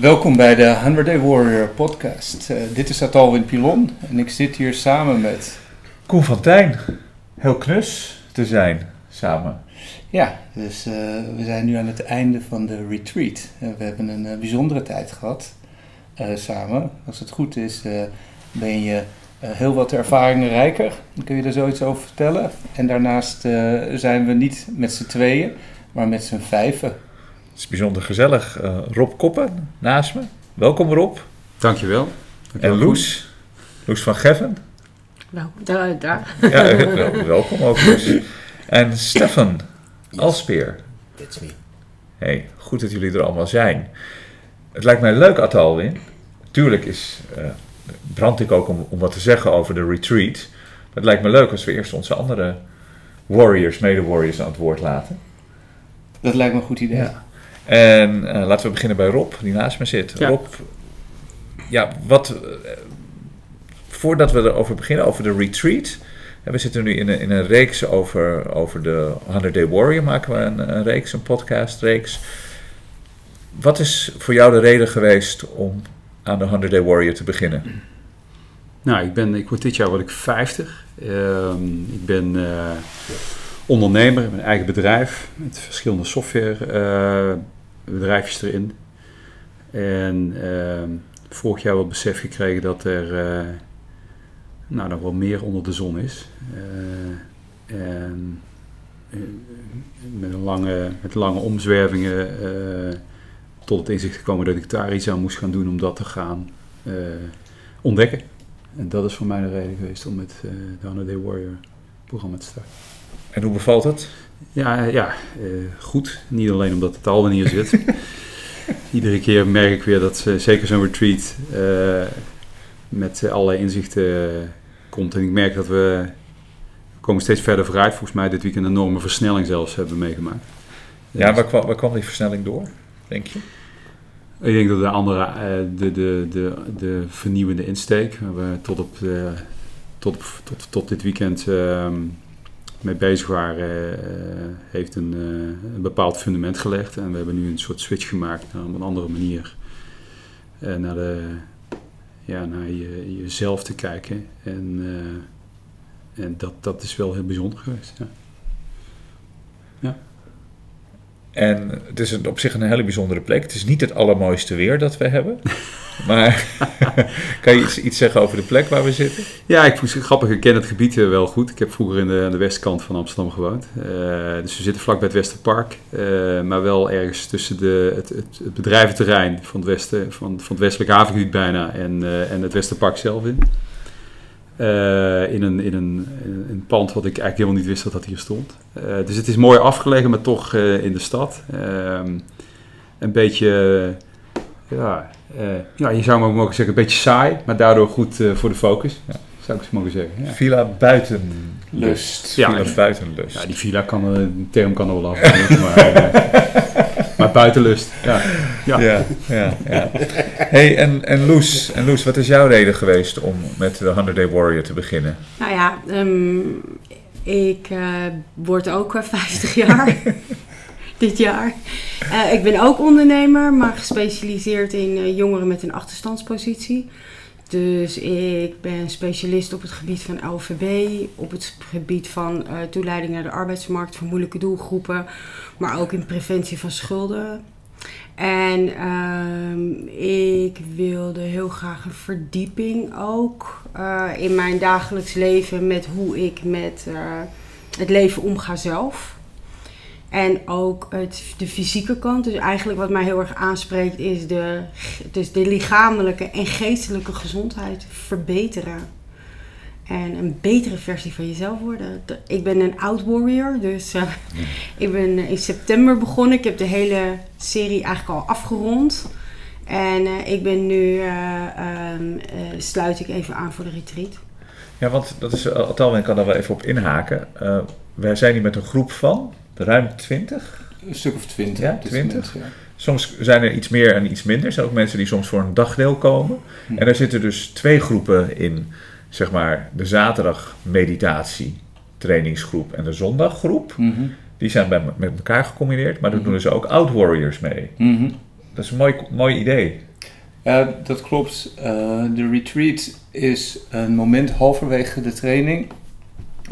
Welkom bij de 100 Day Warrior podcast. Uh, dit is Atalwin Pilon en ik zit hier samen met... Koen van Tijn. Heel knus te zijn samen. Ja, dus uh, we zijn nu aan het einde van de retreat. Uh, we hebben een bijzondere tijd gehad samen. Als het goed is, ben je heel wat ervaringen rijker. Kun je er zoiets over vertellen? En daarnaast zijn we niet met z'n tweeën, maar met z'n vijven. Het is bijzonder gezellig. Rob Koppen naast me. Welkom Rob. Dankjewel. Dankjewel en Loes. Loes van Geffen. Nou, daar. daar. Ja, welkom ook Loes. En Stefan. Alspeer. That's me. Hey, goed dat jullie er allemaal zijn. Het lijkt mij leuk, Atalwin. Tuurlijk is, uh, brand ik ook om, om wat te zeggen over de retreat. Maar het lijkt me leuk als we eerst onze andere warriors, mede-warriors aan het woord laten. Dat lijkt me een goed idee. Ja. En uh, laten we beginnen bij Rob, die naast me zit. Ja. Rob, ja, wat, uh, voordat we erover beginnen, over de retreat we zitten nu in een, in een reeks over, over de 100 Day Warrior, maken we een, een reeks, een podcastreeks. Wat is voor jou de reden geweest om aan de 100 Day Warrior te beginnen? Nou, ik, ben, ik word dit jaar word ik 50. Uh, ik ben uh, ondernemer, ik heb een eigen bedrijf met verschillende softwarebedrijfjes uh, erin. En ehm, vorig jaar wel besef gekregen dat er eh, nou, nog wel meer onder de zon is. Uh, en uh, met, een lange, met lange omzwervingen uh, tot het inzicht gekomen dat ik daar iets aan moest gaan doen om dat te gaan ontdekken. En dat is voor mij de reden geweest om met de 100 Day Warrior programma te starten. En hoe bevalt het? Ja, ja goed. Niet alleen omdat het al hier zit. Iedere keer merk ik weer dat zeker zo'n retreat met alle inzichten komt. En ik merk dat we, komen steeds verder vooruit. Volgens mij dit weekend een enorme versnelling zelfs hebben meegemaakt. Ja, waar kwam, waar kwam die versnelling door, denk je? Ik denk dat de andere, eh, de, de, de, de vernieuwende insteek, waar we tot, op tot, tot, tot dit weekend uh, mee bezig waren, uh, heeft een, uh, een, bepaald fundament gelegd. En we hebben nu een soort switch gemaakt naar een andere manier. naar de, ja, naar je, jezelf te kijken. En, en dat, dat is wel heel bijzonder geweest. Ja. En het is op zich een hele bijzondere plek. Het is niet het allermooiste weer dat we hebben. maar kan je iets, iets, zeggen over de plek waar we zitten? Ja, ik vond het grappig. Ik ken het gebied wel goed. Ik heb vroeger in de, aan de westkant van Amsterdam gewoond. Uh, dus we zitten vlak bij het Westerpark. Uh, maar wel ergens tussen de, het, het, het, bedrijventerrein van het, westen, van, van het westelijk havengebied bijna en, uh, en het Westerpark zelf in. In, een, in, een, een pand wat ik eigenlijk helemaal niet wist dat dat hier stond. dus het is mooi afgelegen, maar toch in de stad. Ehm, een beetje ja, ja, je zou maar mogen zeggen, een beetje saai, maar daardoor goed voor de focus. Ja, zou ik eens mogen zeggen. Ja. Villa buitenlust. Ja, villa buitenlust. Ja, die villa kan, de term kan er wel af. maar, uh, maar buitenlust, ja. Ja, ja, ja. ja. hey, en, en, Loes, en Loes, wat is jouw reden geweest om met de 100 Day Warrior te beginnen? Nou ja, um, ik word ook 50 jaar dit jaar. Uh, ik ben ook ondernemer, maar gespecialiseerd in uh, jongeren met een achterstandspositie. Dus ik ben specialist op het gebied van LVB, op het gebied van uh, toeleiding naar de arbeidsmarkt voor moeilijke doelgroepen, maar ook in preventie van schulden. En ehm, ik wilde heel graag een verdieping ook in mijn dagelijks leven met hoe ik met het leven omga zelf. En ook het, de fysieke kant. Dus eigenlijk wat mij heel erg aanspreekt is de, dus de lichamelijke en geestelijke gezondheid verbeteren. En een betere versie van jezelf worden. Ik ben een oud warrior, dus uh, ik ben in september begonnen. Ik heb de hele serie eigenlijk al afgerond. En uh, ik ben nu, uh, sluit ik even aan voor de retreat. Ja, want dat is, ik kan daar wel even op inhaken. wij zijn hier met een groep van ruim 20? Een stuk of 20. Ja, 20. ja. Soms zijn er iets meer en iets minder. Er zijn ook mensen die soms voor een dagdeel komen. Hm. En er zitten dus twee groepen in. Zeg maar de zaterdag meditatie trainingsgroep en de zondaggroep. Mm Die zijn bij, met elkaar gecombineerd. Maar daar mm doen dus ook Out Warriors mee. -hmm. Dat is een mooi, mooi idee. Ja, dat klopt. Uh, de retreat is een moment halverwege de training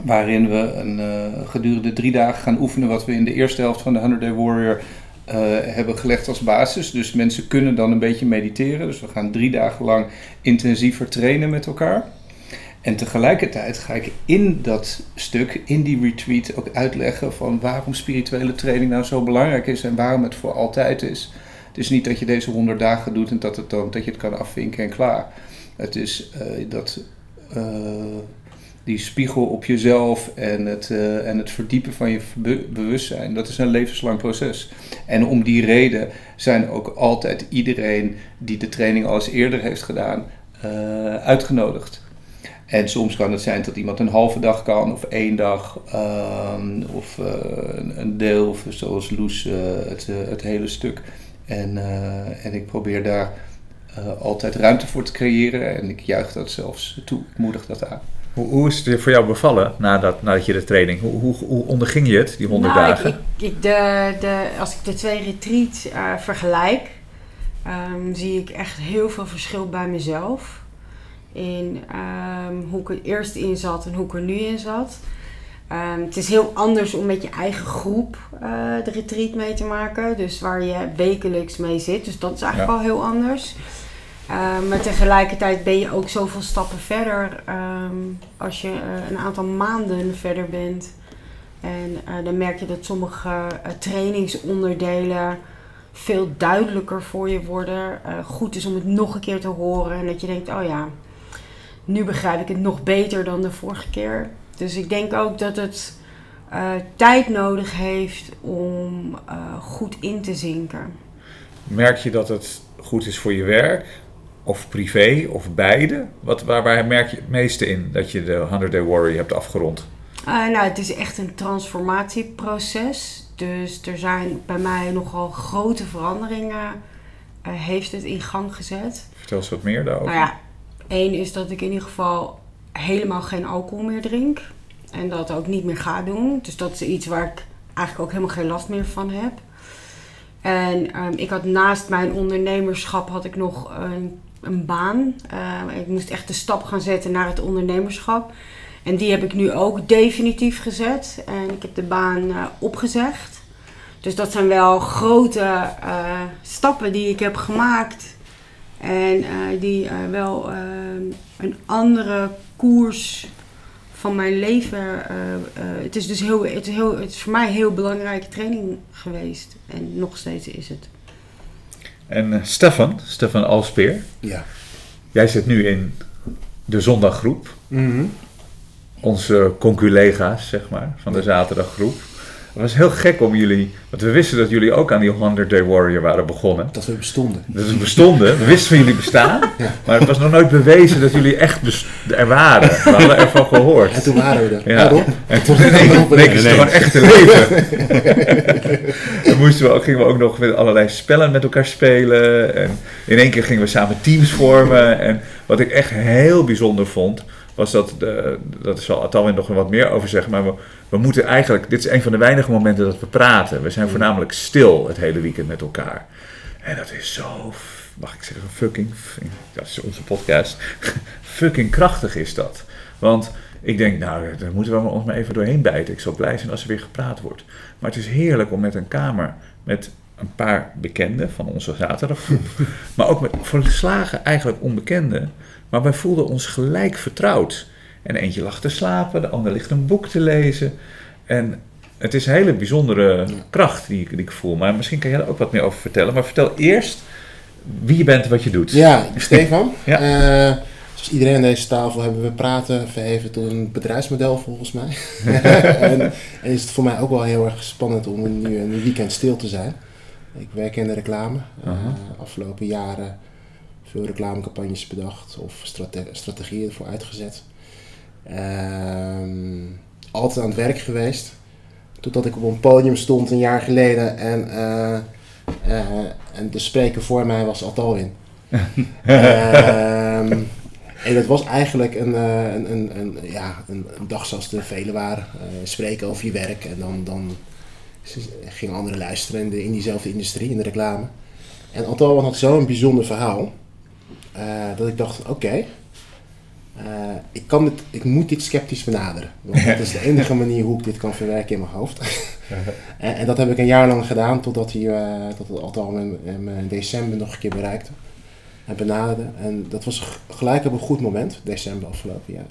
waarin we een, uh, gedurende drie dagen gaan oefenen wat we in de eerste helft van de 100 Day Warrior uh, hebben gelegd als basis. Dus mensen kunnen dan een beetje mediteren. Dus we gaan drie dagen lang intensiever trainen met elkaar. En tegelijkertijd ga ik in dat stuk, in die retreat, ook uitleggen van waarom spirituele training nou zo belangrijk is en waarom het voor altijd is. Het is niet dat je deze 100 dagen doet en dat, het dan, dat je het kan afvinken en klaar. Het is uh, dat die spiegel op jezelf en het, uh, en het verdiepen van je be bewustzijn, dat is een levenslang proces. En om die reden zijn ook altijd iedereen die de training al eens eerder heeft gedaan, uh, uitgenodigd. En soms kan het zijn dat iemand een halve dag kan, of één dag, um, of uh, een deel, of zoals Loes, het, het hele stuk. En, en ik probeer daar altijd ruimte voor te creëren en ik juich dat zelfs toe, ik moedig dat aan. Hoe, hoe, is het voor jou bevallen nadat, nadat je de training? Hoe, hoe, hoe onderging je het, die honderd nou, dagen? Ik, ik, de, de, als ik de twee retreats uh, vergelijk, um, zie ik echt heel veel verschil bij mezelf. In um, hoe ik er eerst in zat en hoe ik er nu in zat. Um, het is heel anders om met je eigen groep uh, de retreat mee te maken. Dus waar je wekelijks mee zit. Dus dat is eigenlijk ja. al heel anders. Uh, maar tegelijkertijd ben je ook zoveel stappen verder um, als je uh, een aantal maanden verder bent. En uh, dan merk je dat sommige trainingsonderdelen veel duidelijker voor je worden. goed is om het nog een keer te horen en dat je denkt, oh ja, nu begrijp ik het nog beter dan de vorige keer. Dus ik denk ook dat het tijd nodig heeft om goed in te zinken. Merk je dat het goed is voor je werk? Of privé of beide? Wat, waar, waar merk je het meeste in dat je de 100 Day Warrior hebt afgerond? Uh, nou, het is echt een transformatieproces. Dus er zijn bij mij nogal grote veranderingen. Uh, heeft het in gang gezet. Vertel eens wat meer daarover. Nou ja, één is dat ik in ieder geval helemaal geen alcohol meer drink. En dat ook niet meer ga doen. Dus dat is iets waar ik eigenlijk ook helemaal geen last meer van heb. En um, ik had naast mijn ondernemerschap had ik nog een een baan. Uh, ik moest echt de stap gaan zetten naar het ondernemerschap. En die heb ik nu ook definitief gezet. En ik heb de baan uh, opgezegd. Dus dat zijn wel grote uh, stappen die ik heb gemaakt. En die wel een andere koers van mijn leven. het is dus heel, het is heel, het is voor mij een heel belangrijke training geweest. En nog steeds is het. En uh, Stefan, Stefan Alspeer. Ja. Jij zit nu in de zondaggroep. Mm -hmm. Onze conculega's, zeg maar, van de zaterdaggroep. Het was heel gek om jullie, want we wisten dat jullie ook aan die 100 Day Warrior waren begonnen. Dat we bestonden. Dat we bestonden, we wisten van jullie bestaan, ja. maar het was nog nooit bewezen dat jullie echt er waren. We hadden ervan gehoord. En toen waren we er. Ja. en toen in één keer bleek het gewoon echt te leven. Dan moesten we ook, gingen we ook nog met allerlei spellen met elkaar spelen. En in één keer gingen we samen teams vormen. En wat ik echt heel bijzonder vond, was dat, de, dat zal Atalwin nog wat meer over zeggen, maar we, we moeten eigenlijk, dit is een van de weinige momenten dat we praten. We zijn voornamelijk stil het hele weekend met elkaar. En dat is zo, mag ik zeggen, fucking, dat is onze podcast, fucking krachtig is dat. Want ik denk, nou, daar moeten we ons maar even doorheen bijten. Ik zal blij zijn als er weer gepraat wordt. Maar het is heerlijk om met een kamer, met een paar bekenden van onze zaterdaggroep, maar ook met verslagen eigenlijk onbekenden, maar wij voelden ons gelijk vertrouwd. En eentje lag te slapen, de ander ligt een boek te lezen. En het is een hele bijzondere kracht die ik, die ik voel. Maar misschien kan jij er ook wat meer over vertellen. Maar vertel eerst wie je bent en wat je doet. Ja, Stefan. ja. Uh, zoals iedereen aan deze tafel hebben we praten verheven tot een bedrijfsmodel volgens mij. en, en, is het voor mij ook wel heel erg spannend om nu een weekend stil te zijn. Ik werk in de reclame. Uh, afgelopen jaren veel reclamecampagnes bedacht of strate strategieën ervoor uitgezet. Uh, altijd aan het werk geweest. Totdat ik op een podium stond een jaar geleden en, uh, uh, en de spreker voor mij was Altalwin. Ehm, en dat was eigenlijk een, uh, een, een, een, ja, een, dag zoals de vele waren. spreken over je werk en dan, dan gingen anderen luisteren in, de, in diezelfde industrie, in de reclame. En Altalwin had zo'n bijzonder verhaal eh, dat ik dacht, oké, eh, ik, kan dit, ik moet dit sceptisch benaderen. Want dat is de enige manier hoe ik dit kan verwerken in mijn hoofd. en, en, dat heb ik een jaar lang gedaan, totdat hij dat het al in, in, december nog een keer bereikte. En benaderde. En dat was gelijk op een goed moment, december afgelopen jaar.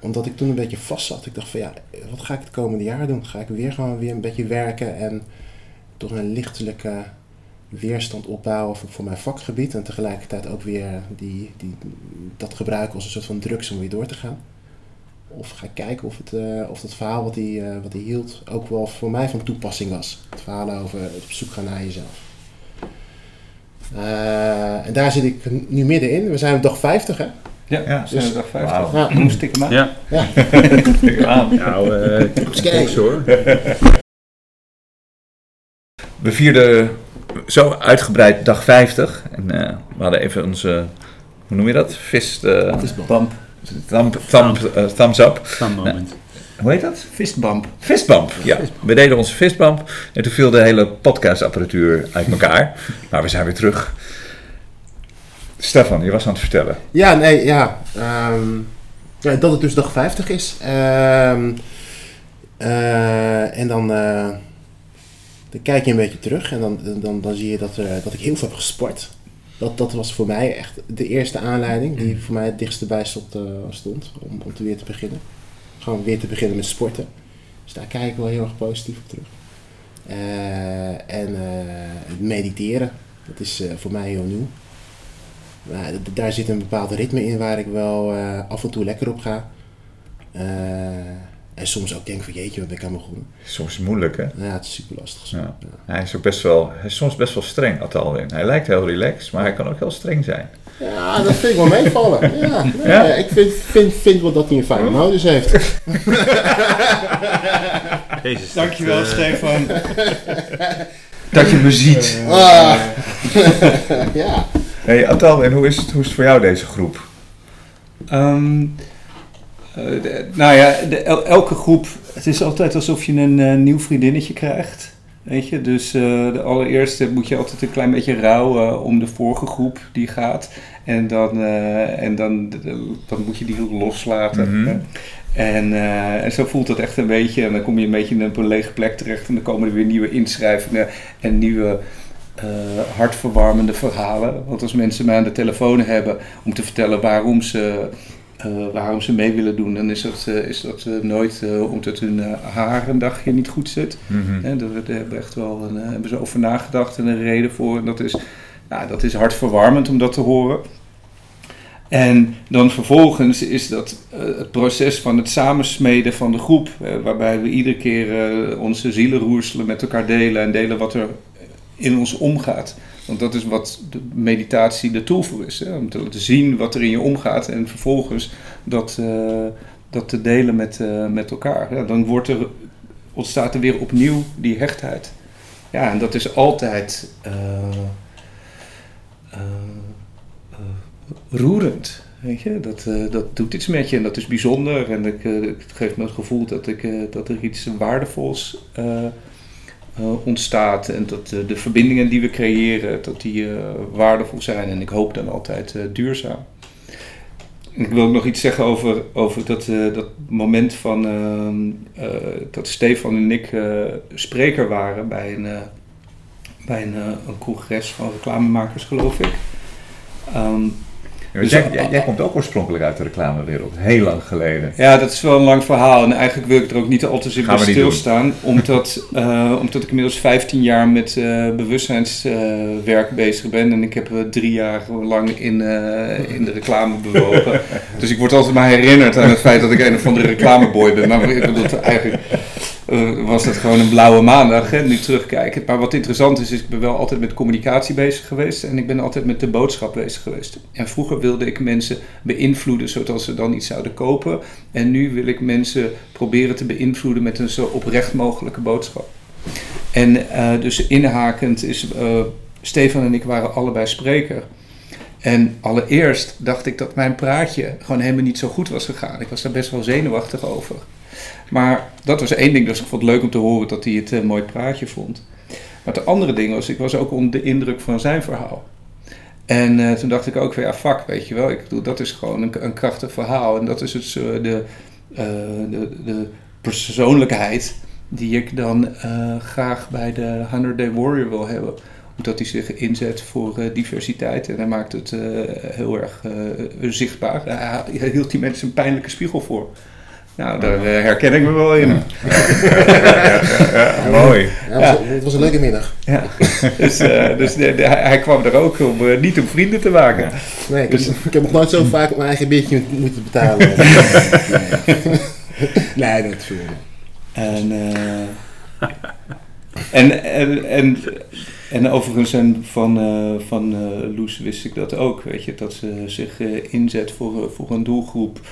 Omdat ik toen een beetje vast zat. Ik dacht van ja, wat ga ik het komende jaar doen? Ga ik weer gewoon weer een beetje werken en toch een lichtelijke weerstand opbouwen voor, voor, mijn vakgebied en tegelijkertijd ook weer die, die, dat gebruiken als een soort van drugs om weer door te gaan. Of ga ik kijken of, het, uh, of dat verhaal wat hij, uh, wat hij hield ook wel voor mij van toepassing was. Het verhaal over het op zoek gaan naar jezelf. Uh, en daar zit ik nu middenin. We zijn op dag 50 hè? Ja, ja dus, dag 50. Wow. Ja. Moest ik hem aan? Ja. ja. nou, uh, hoor. We vierden zo uitgebreid dag 50. En uh, we hadden even onze, hoe noem je dat? Fist... Uh, Fistbump. Thumb, thumb, uh, thumbs up. Thumb moment. hoe heet dat? Fistbump. Fistbump, ja. We deden onze fistbump en toen viel de hele podcastapparatuur uit elkaar. maar we zijn weer terug. Stefan, je was aan het vertellen. Ja, nee, ja. Um, ja dat het dus dag 50 is. Um, en dan dan kijk je een beetje terug en dan, dan, dan zie je dat, uh, dat ik heel veel heb gesport. Dat, dat was voor mij echt de eerste aanleiding die voor mij het dichtst bij stond, uh, stond om, om te weer te beginnen. Gewoon weer te beginnen met sporten. Dus daar kijk ik wel heel erg positief op terug. Uh, en mediteren, dat is voor mij heel nieuw. Maar daar zit een bepaald ritme in waar ik wel af en toe lekker op ga. En soms ook denk van jeetje, wat ben ik aan begonnen. Soms is het moeilijk hè? Ja, het is super lastig. Ja. Ja. Hij is ook best wel, hij is soms best wel streng, Atalwin. Hij lijkt heel relaxed, maar hij kan ook heel streng zijn. Ja, dat vind ik wel meevallen. ja, nee, ja? ik vind, vind, vind wel dat hij een fijne modus heeft. Jezus, Dankjewel, uh... Stefan. dat je me ziet. Uh, ja. Hey, Atalwin, hoe is, het, hoe is het voor jou deze groep? Um, uh, nou ja, de, elke groep, het is altijd alsof je een uh, nieuw vriendinnetje krijgt. Weet je, dus uh, de allereerste moet je altijd een klein beetje rouwen om de vorige groep die gaat. En dan, en dan, dan moet je die loslaten. Mm -hmm. En, en, zo voelt het echt een beetje. En dan kom je een beetje op een lege plek terecht. En dan komen er weer nieuwe inschrijvingen en nieuwe hartverwarmende verhalen. Want als mensen mij aan de telefoon hebben om te vertellen waarom ze uh, waarom ze mee willen doen, dan is dat, uh, is dat uh, nooit omdat hun haar een dagje niet goed zit. Mm -hmm. daar, daar hebben echt wel een, hebben ze over nagedacht en een reden voor. En dat is, nou, dat is hartverwarmend om dat te horen. En dan vervolgens is dat het proces van het samensmeden van de groep, waarbij we iedere keer onze zielenroerselen met elkaar delen en delen wat er in ons omgaat. Want dat is wat de meditatie de tool voor is. Hè? Om te zien wat er in je omgaat en vervolgens dat, uh, dat te delen met, uh, met elkaar. Ja, dan wordt er, ontstaat er weer opnieuw die hechtheid. Ja, en dat is altijd uh, roerend. Weet je? Dat, dat doet iets met je en dat is bijzonder. En ik, het geeft me het gevoel dat, ik, dat er iets waardevols ontstaat en dat uh, de verbindingen die we creëren, dat die uh, waardevol zijn en ik hoop dan altijd duurzaam. Ik wil ook nog iets zeggen over, over dat, dat moment van dat Stefan en ik spreker waren bij een, bij een, congres van reclamemakers geloof ik. Um, dus jij, jij, jij, komt ook oorspronkelijk uit de reclamewereld, heel lang geleden. Ja, dat is wel een lang verhaal. En eigenlijk wil ik er ook niet al te zeer bij stilstaan. Omdat, uh, omdat ik inmiddels 15 jaar met uh, bewustzijnswerk uh, bezig ben. En ik heb drie jaar lang in, in de reclame bewogen. dus ik word altijd maar herinnerd aan het feit dat ik een of andere reclameboy ben. Maar ik bedoel, eigenlijk uh, was dat gewoon een blauwe maandag, nu terugkijken. Maar wat interessant is, is ik ben wel altijd met communicatie bezig geweest en ik ben altijd met de boodschap bezig geweest. En vroeger wilde ik mensen beïnvloeden zodat ze dan iets zouden kopen. En nu wil ik mensen proberen te beïnvloeden met een zo oprecht mogelijke boodschap. En uh, dus inhakend is, uh, Stefan en ik waren allebei spreker. En allereerst dacht ik dat mijn praatje gewoon helemaal niet zo goed was gegaan. Ik was daar best wel zenuwachtig over. Maar dat was één ding, dus ik vond het leuk om te horen dat hij het een mooi praatje vond. Maar het andere ding was, ik was ook onder de indruk van zijn verhaal. En eh, toen dacht ik ook van ja, fuck, weet je wel. Ik bedoel, dat is gewoon een, een krachtig verhaal. En dat is het, eh, de, eh, de, de persoonlijkheid die ik dan eh, graag bij de 100 Day Warrior wil hebben. Omdat hij zich inzet voor eh, diversiteit en hij maakt het eh, heel erg eh, zichtbaar. Hij hield die mensen een pijnlijke spiegel voor. Nou, daar eh, herken ik me wel in. Mooi. Ja, het, was, het was een leuke middag. Ja. Dus, eh, dus de- de- hij kwam er ook om eh, niet om vrienden te maken. Nee, ik, Dus- ik heb nog nooit zo vaak mijn eigen biertje moeten betalen. nee, dat is. En, eh, en, en, en, en overigens en van, eh, van eh, Loes wist ik dat ook, weet je, dat ze zich eh, inzet voor, eh, voor een doelgroep eh,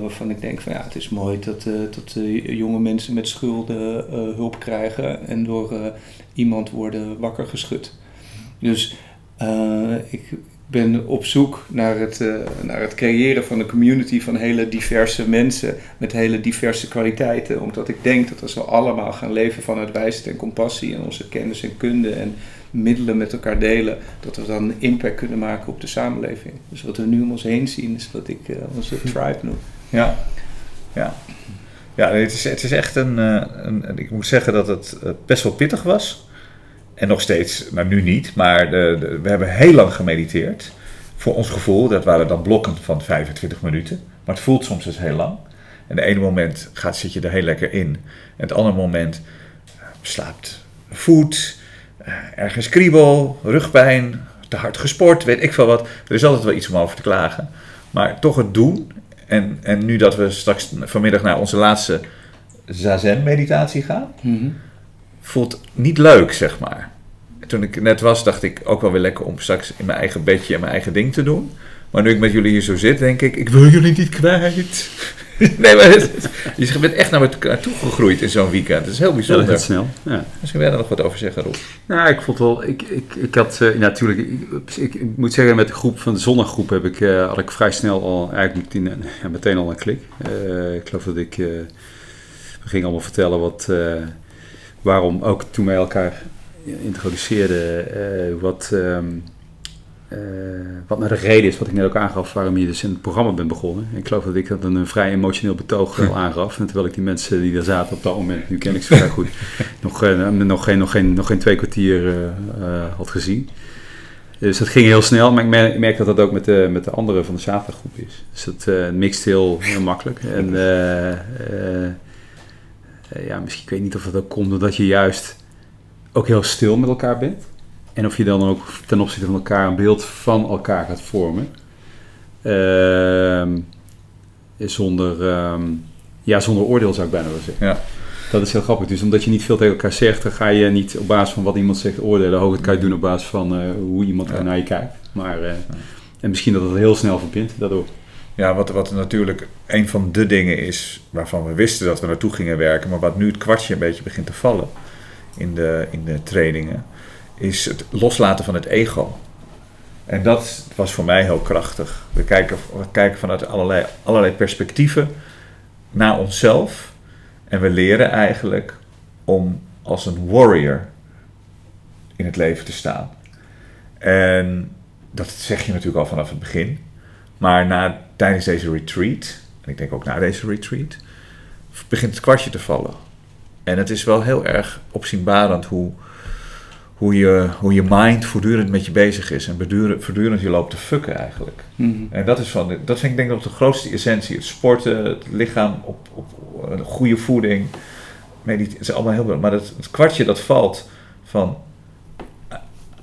waarvan ik denk van ja, het is mooi dat, eh, dat eh, jonge mensen met schulden eh, hulp krijgen en door eh, iemand worden wakker geschud. Dus eh, ik ben op zoek naar het, eh, naar het creëren van een community van hele diverse mensen met hele diverse kwaliteiten. Omdat ik denk dat als we allemaal gaan leven vanuit wijsheid en compassie en onze kennis en kunde en middelen met elkaar delen, dat we dan impact kunnen maken op de samenleving. Dus wat we nu om ons heen zien is wat ik eh, onze tribe noem. Ja, ja. ja het, is, het is echt een, eh, een, Ik moet zeggen dat het best wel pittig was. En nog steeds, maar nu niet. Maar de, de- we hebben heel lang gemediteerd. Voor ons gevoel, dat waren dan blokken van 25 minuten. Maar het voelt soms dus heel lang. En het ene moment gaat, zit je er heel lekker in. En het andere moment eh, slaapt voet, eh, ergens kriebel, rugpijn, te hard gesport, weet ik veel wat. Er is altijd wel iets om over te klagen. Maar toch het doen. En, en nu dat we straks vanmiddag naar onze laatste Zazen-meditatie gaan, voelt niet leuk, zeg maar. Toen ik net was, dacht ik ook wel weer lekker om straks in mijn eigen bedje en mijn eigen ding te doen. Maar nu ik met jullie hier zo zit, denk ik, ik wil jullie niet kwijt. nee, maar het- je bent echt naar me naartoe gegroeid in zo'n weekend. Dat is heel Ja, dat bijzonder. snel. Ja. Misschien wil je daar nog wat over zeggen, Rob. Nou, ik vond wel, ik, ik, ik had eh, natuurlijk, ik, ik, ik moet zeggen, met de groep van de zonniggroep heb ik, eh, had ik vrij snel al, eigenlijk meteen, meteen al een klik. Eh, ik geloof dat ik, we gingen allemaal vertellen wat, waarom ook toen wij elkaar introduceerden, eh, wat, ehm, eh, wat nou de reden is, wat ik net ook aangaf, waarom je dus in het programma bent begonnen. En ik geloof dat ik dat een, vrij emotioneel betoog al aangaf. En terwijl ik die mensen die er zaten op dat moment, nu ken ik ze vrij goed, nog, eh, nog, geen, nog, geen, nog geen twee kwartier eh, eh, had gezien. Dus dat ging heel snel, maar ik merk, ik merk dat dat ook met de, met de andere van de zaterdaggroep is. Dus dat eh, mixt heel, heel makkelijk. En eh, eh, eh, ja, misschien, ik weet niet of dat ook komt doordat je juist ook heel stil met elkaar bent. En of je dan ook ten opzichte van elkaar een beeld van elkaar gaat vormen. Ehm, zonder, ehm, ja, zonder oordeel zou ik bijna willen zeggen. Ja. Dat is heel grappig. Dus omdat je niet veel tegen elkaar zegt, dan ga je niet op basis van wat iemand zegt oordelen. Hoog, het kan je doen op basis van eh, hoe iemand Ja. naar je kijkt. Maar, eh, en misschien dat het heel snel verbindt daardoor. Ja, wat, wat natuurlijk een van de dingen is waarvan we wisten dat we naartoe gingen werken, maar wat nu het kwartje een beetje begint te vallen in de, in de trainingen, is het loslaten van het ego. En dat was voor mij heel krachtig. We kijken, we kijken vanuit allerlei, allerlei perspectieven naar onszelf en we leren eigenlijk om als een warrior in het leven te staan. En dat zeg je natuurlijk al vanaf het begin. Maar na, tijdens deze retreat, en ik denk ook na deze retreat, begint het kwartje te vallen. En het is wel heel erg opzienbarend hoe, hoe, je, hoe je mind voortdurend met je bezig is. En voortdurend, voortdurend je loopt te fucken eigenlijk. Mhm. En dat, is van, dat vind ik denk ik de grootste essentie. Het sporten, het lichaam op, op een goede voeding. Het is allemaal heel belangrijk. Maar het, het kwartje dat valt van...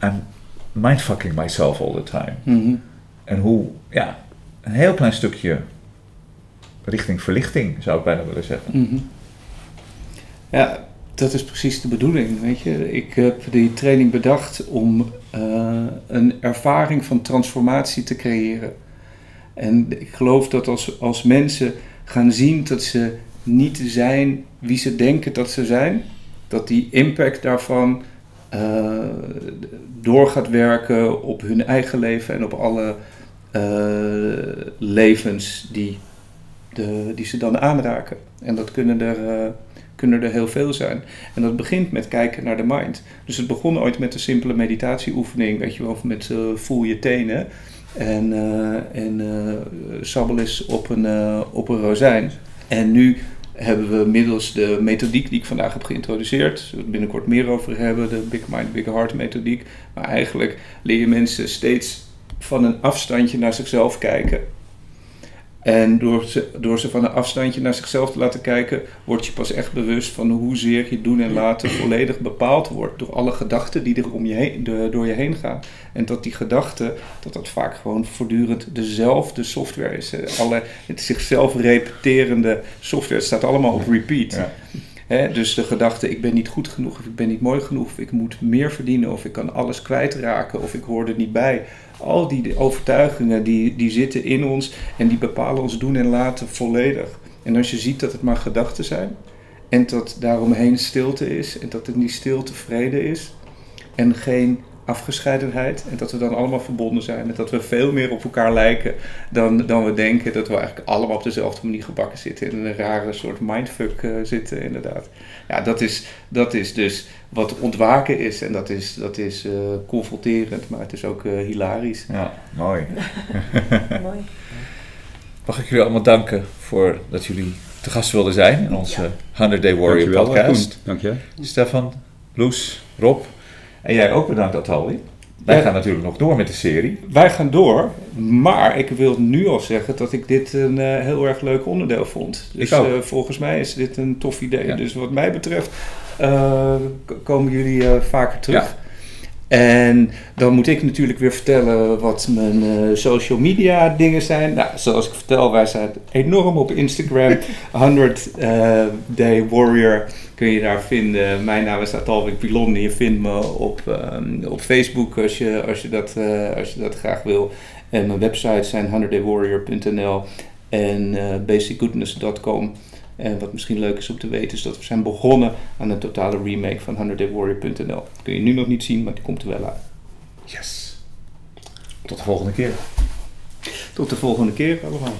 I'm mindfucking myself all the time. Mhm. En hoe, ja, een heel klein stukje richting verlichting zou ik bijna willen zeggen. Mhm. Ja, dat is precies de bedoeling. Weet je, ik heb die training bedacht om eh, een ervaring van transformatie te creëren. En ik geloof dat als, als mensen gaan zien dat ze niet zijn wie ze denken dat ze zijn, dat die impact daarvan eh, door gaat werken op hun eigen leven en op alle levens die de, die ze dan aanraken. En dat kunnen er, eh, kunnen er heel veel zijn. En dat begint met kijken naar de mind. Dus het begon ooit met een simpele meditatieoefening, weet je wel, met uh, voel je tenen. En, uh, en sabbel is op een, op een rozijn. En nu hebben we middels de methodiek die ik vandaag heb geïntroduceerd, we binnenkort meer over hebben, de Big Mind, Big Heart methodiek. Maar eigenlijk leer je mensen steeds van een afstandje naar zichzelf kijken. En door ze, door ze van een afstandje naar zichzelf te laten kijken, word je pas echt bewust van hoezeer je doen en laten volledig bepaald wordt door alle gedachten die er om je heen, door je heen gaan. En dat die gedachten, dat dat vaak gewoon voortdurend dezelfde software is. Alle, het zichzelf repeterende software, het staat allemaal op repeat. Ja. Dus de gedachte, ik ben niet goed genoeg, of ik ben niet mooi genoeg, of ik moet meer verdienen, of ik kan alles kwijtraken, of ik hoor er niet bij al die overtuigingen die, die zitten in ons en die bepalen ons doen en laten volledig. En als je ziet dat het maar gedachten zijn en dat daaromheen stilte is en dat in die stilte vrede is en geen afgescheidenheid en dat we dan allemaal verbonden zijn en dat we veel meer op elkaar lijken dan, dan we denken dat we eigenlijk allemaal op dezelfde manier gebakken zitten in een rare soort mindfuck uh, zitten inderdaad. Ja, dat is, dat is dus wat ontwaken is en dat is, dat is uh, confronterend, maar het is ook uh, hilarisch. Ja, mooi. mooi. Mag ik jullie allemaal danken voor dat jullie te gast wilden zijn in onze 100 Day Warrior Dankjewel, podcast. Dank je. Stefan, Loes, Rob. En jij ook bedankt, Atali. Wij gaan natuurlijk nog door met de serie. Wij gaan door, maar ik wil nu al zeggen dat ik dit een uh, heel erg leuk onderdeel vond. Dus uh, volgens mij is dit een tof idee. Ja. Dus wat mij betreft uh, komen jullie vaker terug. En dan moet ik natuurlijk weer vertellen wat mijn uh, social media dingen zijn. Nou, zoals ik vertel, wij zijn enorm op Instagram. 100 uh, Day Warrior kun je daar vinden. Mijn naam is Atalwik Pilon. Je vindt me op, um, op Facebook als je, als, je dat, uh, als je dat graag wil. En mijn websites zijn 100daywarrior.nl en basicgoodness.com. En wat misschien leuk is om te weten is dat we zijn begonnen aan een totale remake van 100daywarrior.nl. Kun je nu nog niet zien, maar die komt er wel aan. Yes. Tot de volgende keer. Tot de volgende keer allemaal.